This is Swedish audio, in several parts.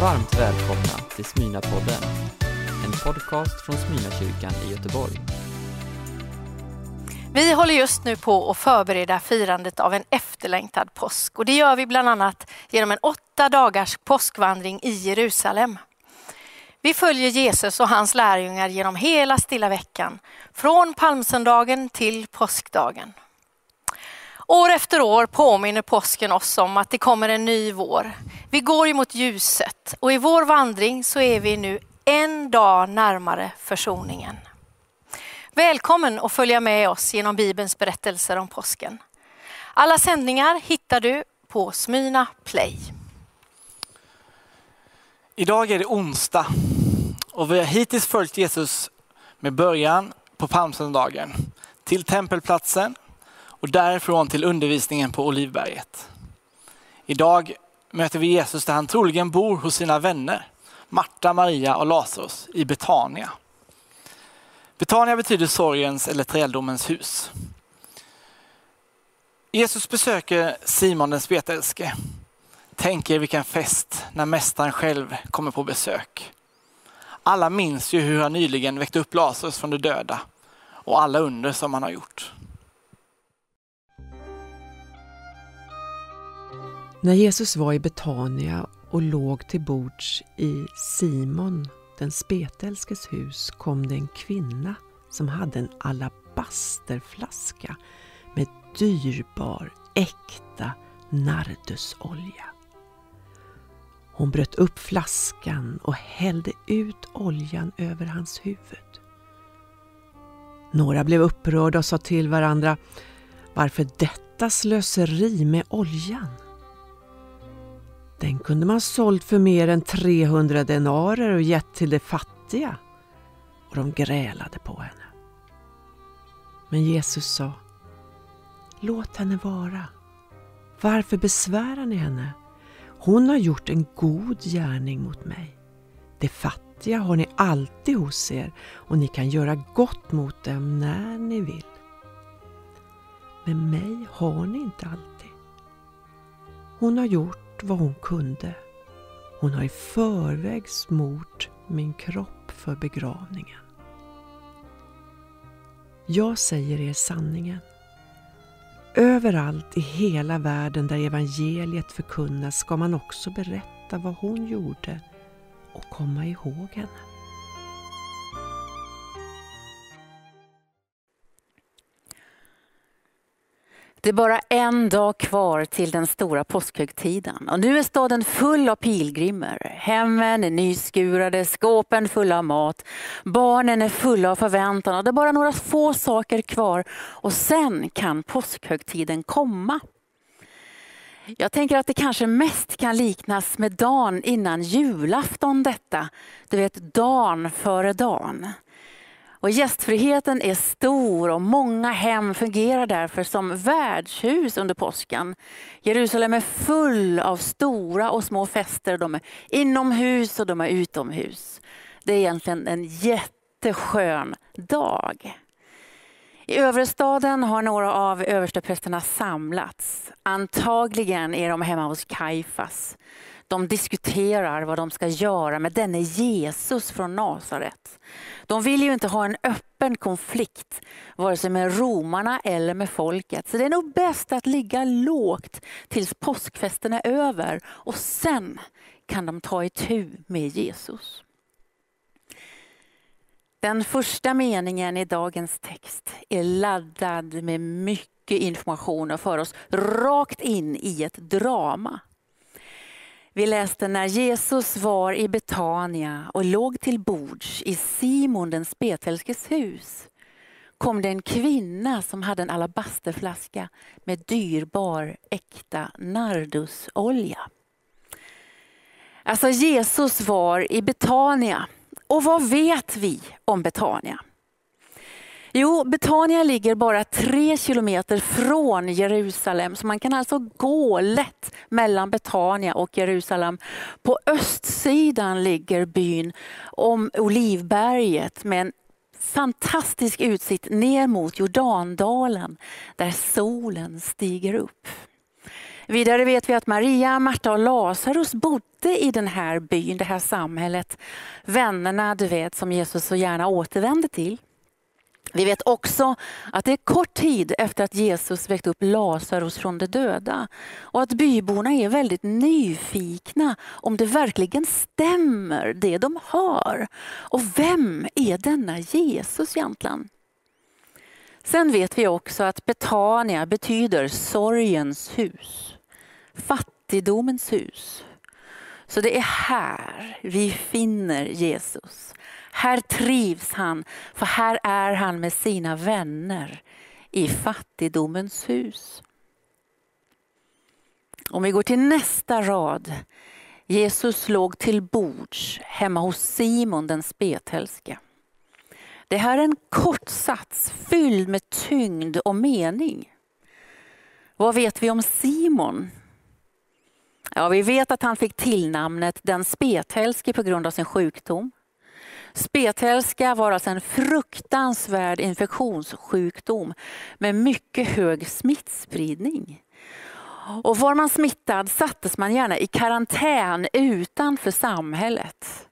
Varmt välkomna till Smyna-podden, en podcast från Smyna-kyrkan i Göteborg. Vi håller just nu på att förbereda firandet av en efterlängtad påsk och det gör vi bland annat genom en åtta dagars påskvandring i Jerusalem. Vi följer Jesus och hans lärjungar genom hela stilla veckan, från palmsöndagen till påskdagen. År efter år påminner påsken oss om att det kommer en ny vår. Vi går mot ljuset och i vår vandring så är vi nu en dag närmare försoningen. Välkommen att följa med oss genom Bibelns berättelser om påsken. Alla sändningar hittar du på Smyna Play. Idag är det onsdag och vi har hittills följt Jesus med början på palmsöndagen till tempelplatsen och därifrån till undervisningen på Olivberget. Idag möter vi Jesus där han troligen bor hos sina vänner, Marta, Maria och Lazarus i Betania. Betania betyder sorgens eller träldomens hus. Jesus besöker Simon den spetälske. Tänk er vilken fest när mästaren själv kommer på besök. Alla minns ju hur han nyligen väckte upp Lazarus från de döda och alla under som han har gjort. När Jesus var i Betania och låg till bords i Simon den spetälskes hus kom det en kvinna som hade en alabasterflaska med dyrbar, äkta nardusolja. Hon bröt upp flaskan och hällde ut oljan över hans huvud. Några blev upprörda och sa till varandra Varför detta slöseri med oljan? Den kunde man sålt för mer än 300 denarer och gett till de fattiga. Och de grälade på henne. Men Jesus sa Låt henne vara. Varför besvärar ni henne? Hon har gjort en god gärning mot mig. De fattiga har ni alltid hos er och ni kan göra gott mot dem när ni vill. Men mig har ni inte alltid. Hon har gjort vad hon kunde. Hon har i förväg smort min kropp för begravningen. Jag säger er sanningen. Överallt i hela världen där evangeliet förkunnas ska man också berätta vad hon gjorde och komma ihåg henne. Det är bara en dag kvar till den stora påskhögtiden och nu är staden full av pilgrimer. Hemmen är nyskurade, skåpen fulla av mat, barnen är fulla av förväntan och det är bara några få saker kvar och sen kan påskhögtiden komma. Jag tänker att det kanske mest kan liknas med dagen innan julafton detta. Du vet, dagen före dagen. Och gästfriheten är stor och många hem fungerar därför som värdshus under påsken. Jerusalem är full av stora och små fester. De är inomhus och de är utomhus. Det är egentligen en jätteskön dag. I övre staden har några av översteprästerna samlats. Antagligen är de hemma hos Kaifas. De diskuterar vad de ska göra med denne Jesus från Nasaret. De vill ju inte ha en öppen konflikt, vare sig med romarna eller med folket. Så det är nog bäst att ligga lågt tills påskfesten är över och sen kan de ta itu med Jesus. Den första meningen i dagens text är laddad med mycket information och för oss rakt in i ett drama. Vi läste när Jesus var i Betania och låg till bords i Simon den spetälskes hus kom det en kvinna som hade en alabasterflaska med dyrbar äkta nardusolja. Alltså Jesus var i Betania. Och vad vet vi om Betania? Jo, Betania ligger bara tre kilometer från Jerusalem, så man kan alltså gå lätt mellan Betania och Jerusalem. På östsidan ligger byn om Olivberget med en fantastisk utsikt ner mot Jordandalen där solen stiger upp. Vidare vet vi att Maria, Marta och Lazarus bodde i den här byn, det här samhället. Vännerna du vet som Jesus så gärna återvände till. Vi vet också att det är kort tid efter att Jesus väckt upp Lazarus från de döda och att byborna är väldigt nyfikna om det verkligen stämmer det de hör. Och vem är denna Jesus egentligen? Sen vet vi också att Betania betyder sorgens hus, fattigdomens hus. Så det är här vi finner Jesus. Här trivs han, för här är han med sina vänner i fattigdomens hus. Om vi går till nästa rad. Jesus låg till bords hemma hos Simon den spetälske. Det här är en kort sats fylld med tyngd och mening. Vad vet vi om Simon? Ja, vi vet att han fick tillnamnet den spetälske på grund av sin sjukdom. Spetälska var alltså en fruktansvärd infektionssjukdom med mycket hög smittspridning. Och var man smittad sattes man gärna i karantän utanför samhället.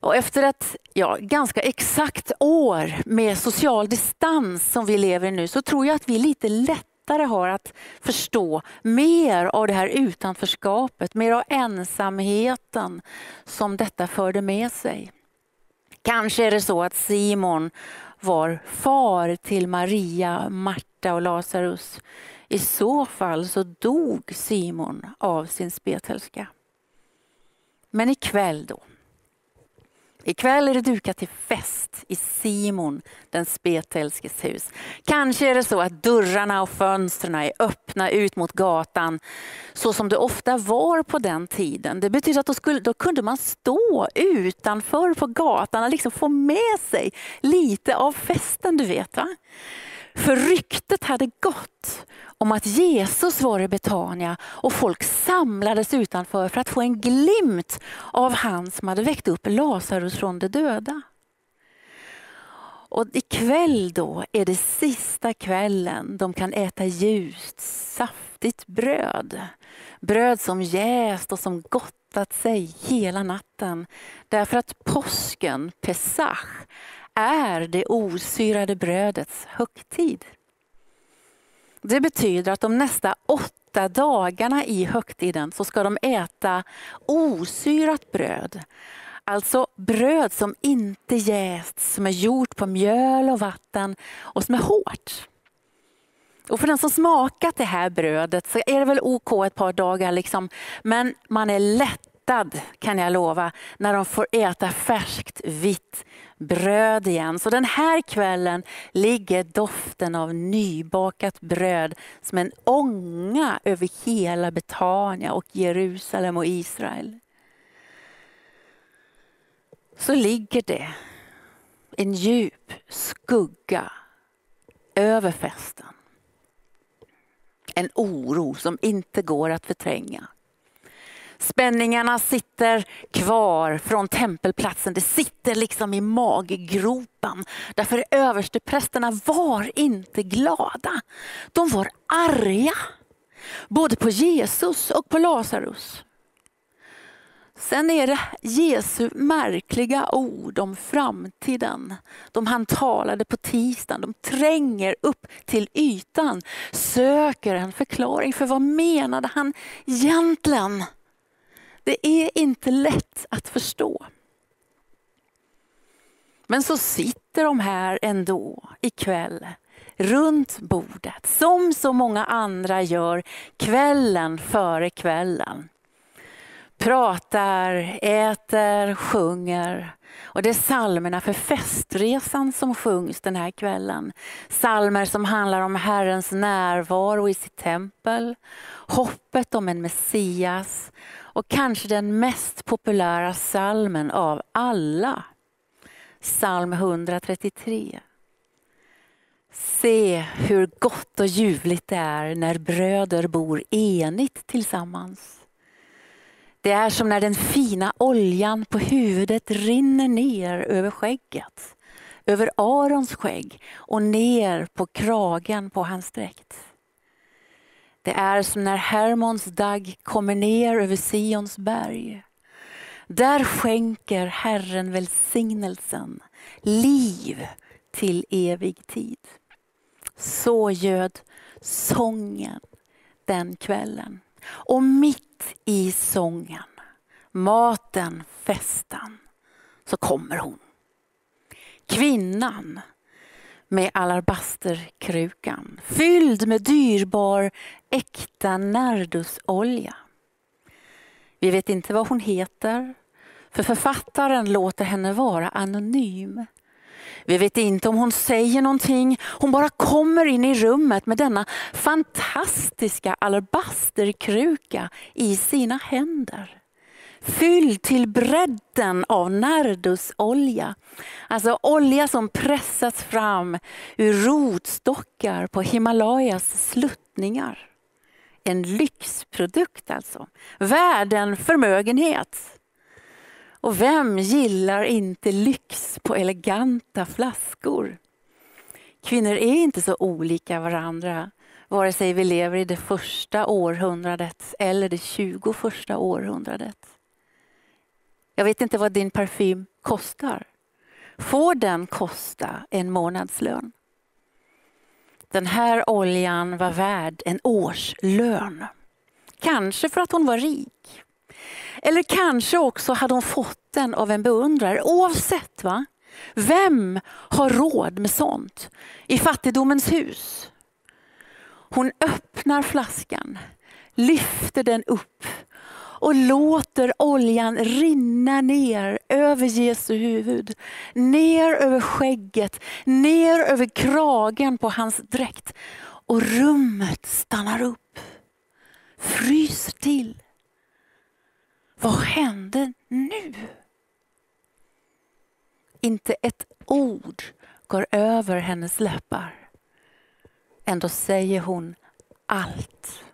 Och efter ett ja, ganska exakt år med social distans som vi lever i nu så tror jag att vi lite lättare har att förstå mer av det här utanförskapet, mer av ensamheten som detta förde med sig. Kanske är det så att Simon var far till Maria, Marta och Lazarus. I så fall så dog Simon av sin spetälska. Men ikväll då, Ikväll är det dukat till fest i Simon den spetälskes hus. Kanske är det så att dörrarna och fönstren är öppna ut mot gatan så som det ofta var på den tiden. Det betyder att då, skulle, då kunde man stå utanför på gatan och liksom få med sig lite av festen. du vet va? För ryktet hade gått om att Jesus var i Betania och folk samlades utanför för att få en glimt av han som hade väckt upp Lazarus från de döda. Och ikväll då är det sista kvällen de kan äta ljust, saftigt bröd. Bröd som jäst och som gottat sig hela natten. Därför att påsken, Pesach, är det osyrade brödets högtid. Det betyder att de nästa åtta dagarna i högtiden så ska de äta osyrat bröd. Alltså bröd som inte jästs, som är gjort på mjöl och vatten och som är hårt. Och för den som smakat det här brödet så är det väl OK ett par dagar, liksom. men man är lätt mättad, kan jag lova när de får äta färskt vitt bröd igen. Så den här kvällen ligger doften av nybakat bröd som en ånga över hela Betania och Jerusalem och Israel. Så ligger det en djup skugga över festen. En oro som inte går att förtränga. Spänningarna sitter kvar från tempelplatsen. Det sitter liksom i maggropen. Därför översteprästerna var inte glada. De var arga. Både på Jesus och på Lazarus. Sen är det Jesu märkliga ord om framtiden. De han talade på tisdagen, de tränger upp till ytan, söker en förklaring för vad menade han egentligen? Det är inte lätt att förstå. Men så sitter de här ändå ikväll runt bordet som så många andra gör kvällen före kvällen. Pratar, äter, sjunger. Och det är salmerna för festresan som sjungs den här kvällen. Salmer som handlar om Herrens närvaro i sitt tempel, hoppet om en Messias och kanske den mest populära salmen av alla. Psalm 133. Se hur gott och ljuvligt det är när bröder bor enigt tillsammans. Det är som när den fina oljan på huvudet rinner ner över skägget, över Arons skägg och ner på kragen på hans dräkt. Det är som när Hermons dag kommer ner över Sions berg. Där skänker Herren välsignelsen, liv till evig tid. Så göd sången den kvällen. Och mitt i sången, maten, festen, så kommer hon. Kvinnan med alabasterkrukan fylld med dyrbar äkta nardusolja. Vi vet inte vad hon heter, för författaren låter henne vara anonym. Vi vet inte om hon säger någonting, hon bara kommer in i rummet med denna fantastiska alabasterkruka i sina händer. Fylld till bredden av nardusolja. Alltså olja som pressats fram ur rotstockar på Himalayas sluttningar. En lyxprodukt alltså. Värd en förmögenhet. Och vem gillar inte lyx på eleganta flaskor? Kvinnor är inte så olika varandra, vare sig vi lever i det första århundradet eller det tjugoförsta århundradet. Jag vet inte vad din parfym kostar. Får den kosta en månadslön? Den här oljan var värd en årslön. Kanske för att hon var rik. Eller kanske också hade hon fått den av en beundrare. Oavsett, va? vem har råd med sånt i fattigdomens hus? Hon öppnar flaskan, lyfter den upp och låter oljan rinna ner över Jesu huvud. Ner över skägget, ner över kragen på hans dräkt. Och rummet stannar upp, fryser till. Vad hände nu? Inte ett ord går över hennes läppar. Ändå säger hon allt.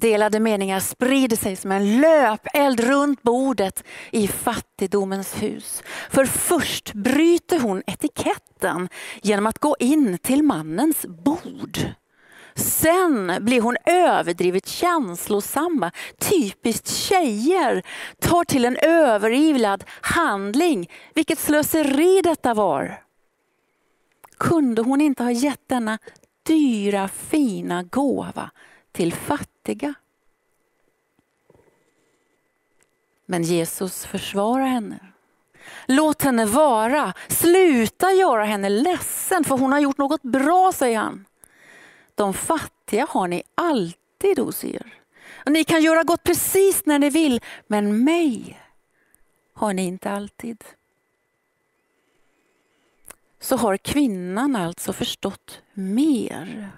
Delade meningar sprider sig som en löpeld runt bordet i fattigdomens hus. För först bryter hon etiketten genom att gå in till mannens bord. Sen blir hon överdrivet känslosamma. Typiskt tjejer tar till en överivlad handling. Vilket slöseri detta var. Kunde hon inte ha gett denna dyra fina gåva till fattiga? Men Jesus försvarar henne. Låt henne vara. Sluta göra henne ledsen för hon har gjort något bra, säger han. De fattiga har ni alltid hos er. Och ni kan göra gott precis när ni vill, men mig har ni inte alltid. Så har kvinnan alltså förstått mer,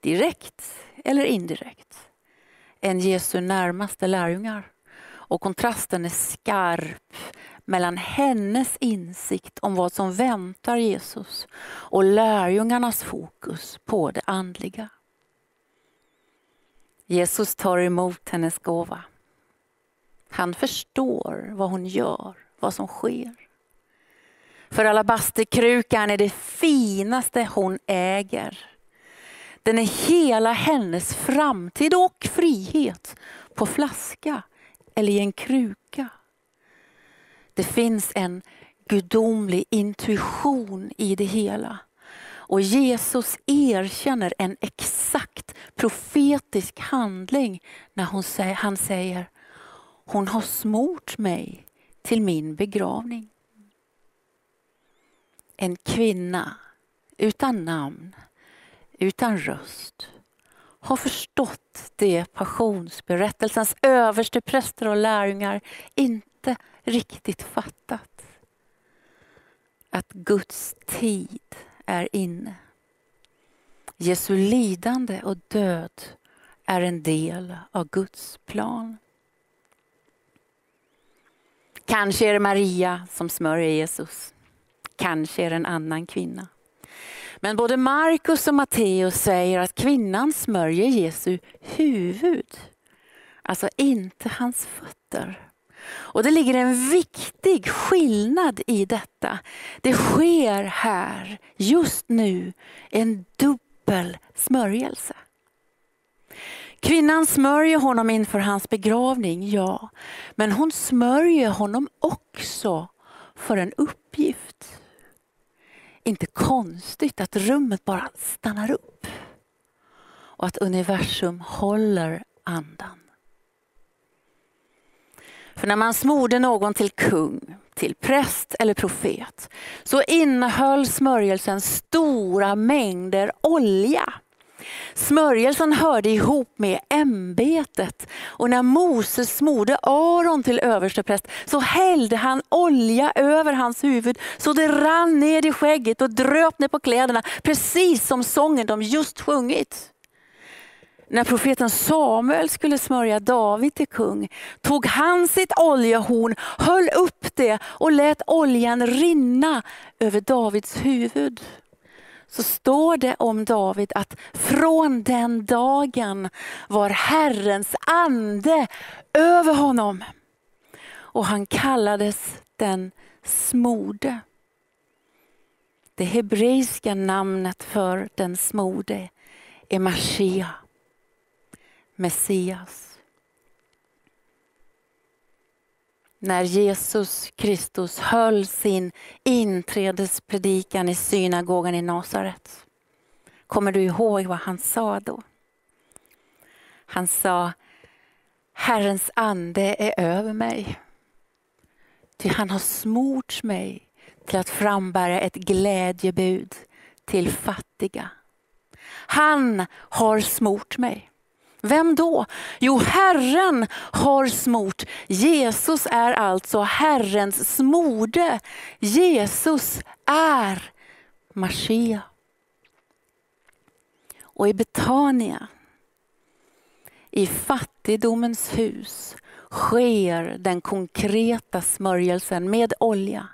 direkt eller indirekt, än Jesu närmaste lärjungar. Och kontrasten är skarp mellan hennes insikt om vad som väntar Jesus och lärjungarnas fokus på det andliga. Jesus tar emot hennes gåva. Han förstår vad hon gör, vad som sker. För alabasterkrukan är det finaste hon äger. Den är hela hennes framtid och frihet på flaska eller i en kruka. Det finns en gudomlig intuition i det hela. Och Jesus erkänner en exakt profetisk handling när hon säger, han säger hon har smort mig till min begravning. En kvinna utan namn, utan röst har förstått det passionsberättelsens överste präster och lärjungar inte riktigt fattat. Att Guds tid är inne. Jesu lidande och död är en del av Guds plan. Kanske är det Maria som smörjer Jesus. Kanske är det en annan kvinna. Men både Markus och Matteus säger att kvinnan smörjer Jesu huvud. Alltså inte hans fötter. Och det ligger en viktig skillnad i detta. Det sker här, just nu, en dubbel dubbel smörjelse. Kvinnan smörjer honom inför hans begravning, ja. Men hon smörjer honom också för en uppgift. Inte konstigt att rummet bara stannar upp och att universum håller andan. För när man smorde någon till kung, till präst eller profet så innehöll smörjelsen stora mängder olja. Smörjelsen hörde ihop med ämbetet och när Moses smorde Aron till överstepräst så hällde han olja över hans huvud så det rann ner i skägget och dröp ner på kläderna precis som sången de just sjungit. När profeten Samuel skulle smörja David till kung tog han sitt oljehorn, höll upp det och lät oljan rinna över Davids huvud så står det om David att från den dagen var Herrens ande över honom. Och han kallades den smorde. Det hebreiska namnet för den smorde är Mashia, Messias. När Jesus Kristus höll sin inträdespredikan i synagogan i Nasaret. Kommer du ihåg vad han sa då? Han sa, Herrens ande är över mig. Ty han har smort mig till att frambära ett glädjebud till fattiga. Han har smort mig. Vem då? Jo, Herren har smort. Jesus är alltså Herrens smorde. Jesus är Mashiach. Och i Betania, i fattigdomens hus, sker den konkreta smörjelsen med olja.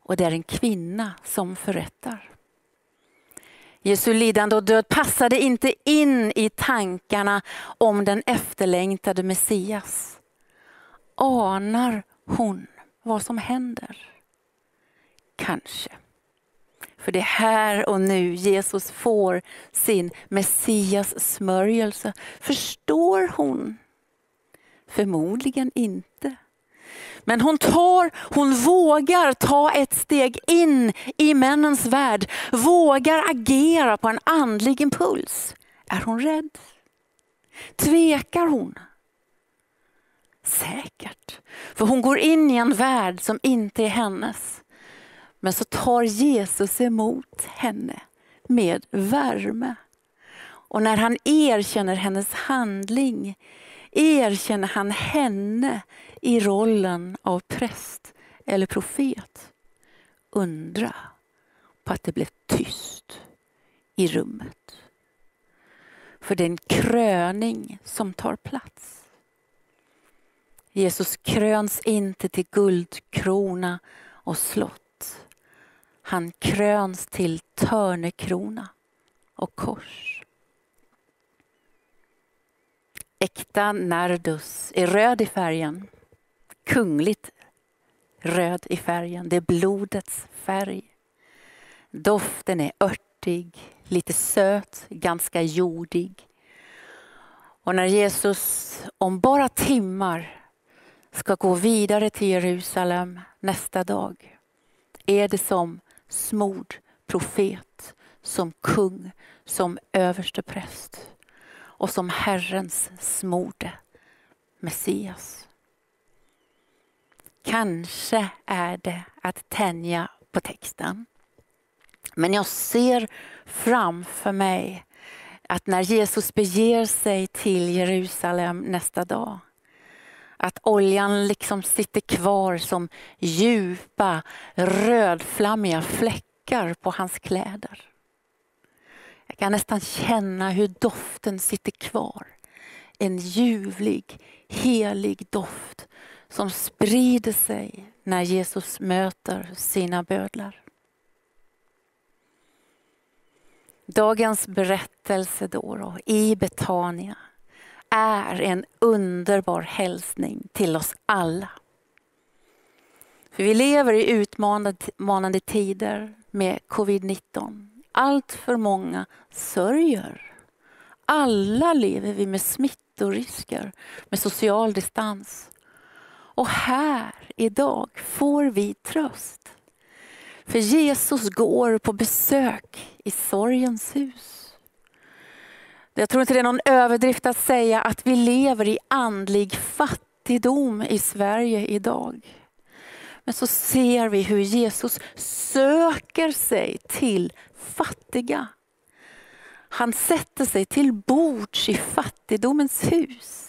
Och det är en kvinna som förrättar. Jesu lidande och död passade inte in i tankarna om den efterlängtade Messias. Anar hon vad som händer? Kanske. För det är här och nu Jesus får sin Messias smörjelse. Förstår hon? Förmodligen inte. Men hon tar, hon vågar ta ett steg in i männens värld, vågar agera på en andlig impuls. Är hon rädd? Tvekar hon? Säkert. För hon går in i en värld som inte är hennes. Men så tar Jesus emot henne med värme. Och när han erkänner hennes handling erkänner han henne i rollen av präst eller profet. Undra på att det blev tyst i rummet. För det är en kröning som tar plats. Jesus kröns inte till guldkrona och slott. Han kröns till törnekrona och kors. Äkta nardus är röd i färgen. Kungligt röd i färgen. Det är blodets färg. Doften är örtig, lite söt, ganska jordig. Och när Jesus om bara timmar ska gå vidare till Jerusalem nästa dag är det som smord profet, som kung, som överstepräst och som Herrens smorde Messias. Kanske är det att tänja på texten. Men jag ser framför mig att när Jesus beger sig till Jerusalem nästa dag att oljan liksom sitter kvar som djupa rödflammiga fläckar på hans kläder. Jag kan nästan känna hur doften sitter kvar. En ljuvlig, helig doft som sprider sig när Jesus möter sina bödlar. Dagens berättelse då, då i Betania är en underbar hälsning till oss alla. För vi lever i utmanande tider med covid-19 allt för många sörjer. Alla lever vi med smittorisker, med social distans. Och här idag får vi tröst. För Jesus går på besök i sorgens hus. Jag tror inte det är någon överdrift att säga att vi lever i andlig fattigdom i Sverige idag. Men så ser vi hur Jesus söker sig till fattiga. Han sätter sig till bords i fattigdomens hus.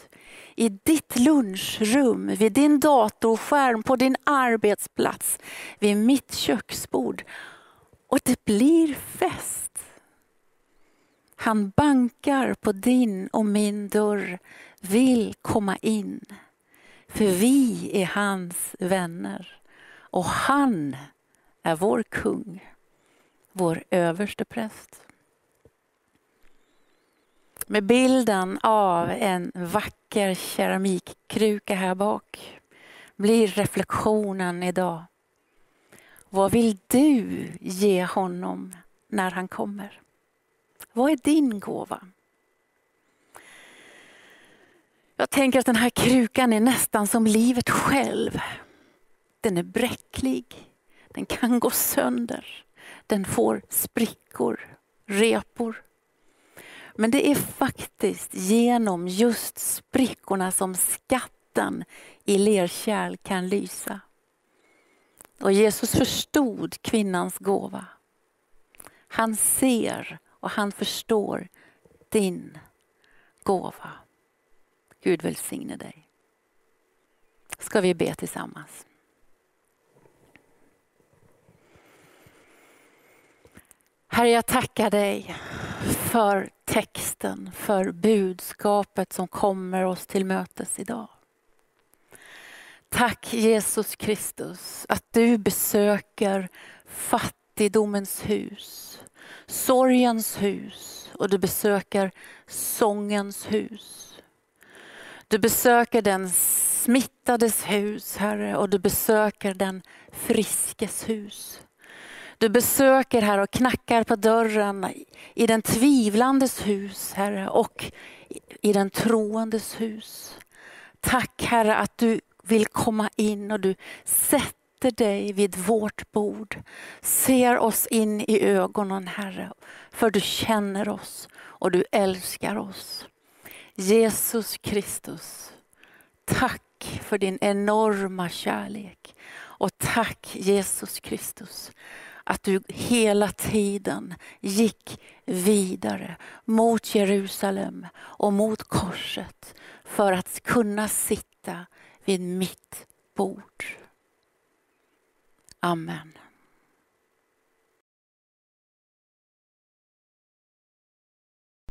I ditt lunchrum, vid din datorskärm, på din arbetsplats, vid mitt köksbord. Och det blir fest. Han bankar på din och min dörr, vill komma in. För vi är hans vänner. Och han är vår kung, vår överste präst. Med bilden av en vacker keramikkruka här bak blir reflektionen idag. Vad vill du ge honom när han kommer? Vad är din gåva? Jag tänker att den här krukan är nästan som livet själv. Den är bräcklig. Den kan gå sönder. Den får sprickor, repor. Men det är faktiskt genom just sprickorna som skatten i lerkärl kan lysa. Och Jesus förstod kvinnans gåva. Han ser och han förstår din gåva. Gud välsigne dig. Ska vi be tillsammans. Herre, jag tackar dig för texten, för budskapet som kommer oss till mötes idag. Tack Jesus Kristus att du besöker fattigdomens hus, sorgens hus och du besöker sångens hus. Du besöker den smittades hus, Herre, och du besöker den friskes hus. Du besöker här och knackar på dörren i den tvivlandes hus, Herre, och i den troendes hus. Tack Herre att du vill komma in och du sätter dig vid vårt bord. Ser oss in i ögonen Herre, för du känner oss och du älskar oss. Jesus Kristus, tack för din enorma kärlek. Och tack Jesus Kristus att du hela tiden gick vidare mot Jerusalem och mot korset för att kunna sitta vid mitt bord. Amen.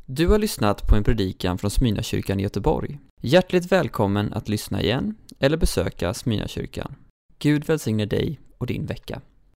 Du har lyssnat på en predikan från Smyrnakyrkan i Göteborg. Hjärtligt välkommen att lyssna igen eller besöka Smyrnakyrkan. Gud välsigne dig och din vecka.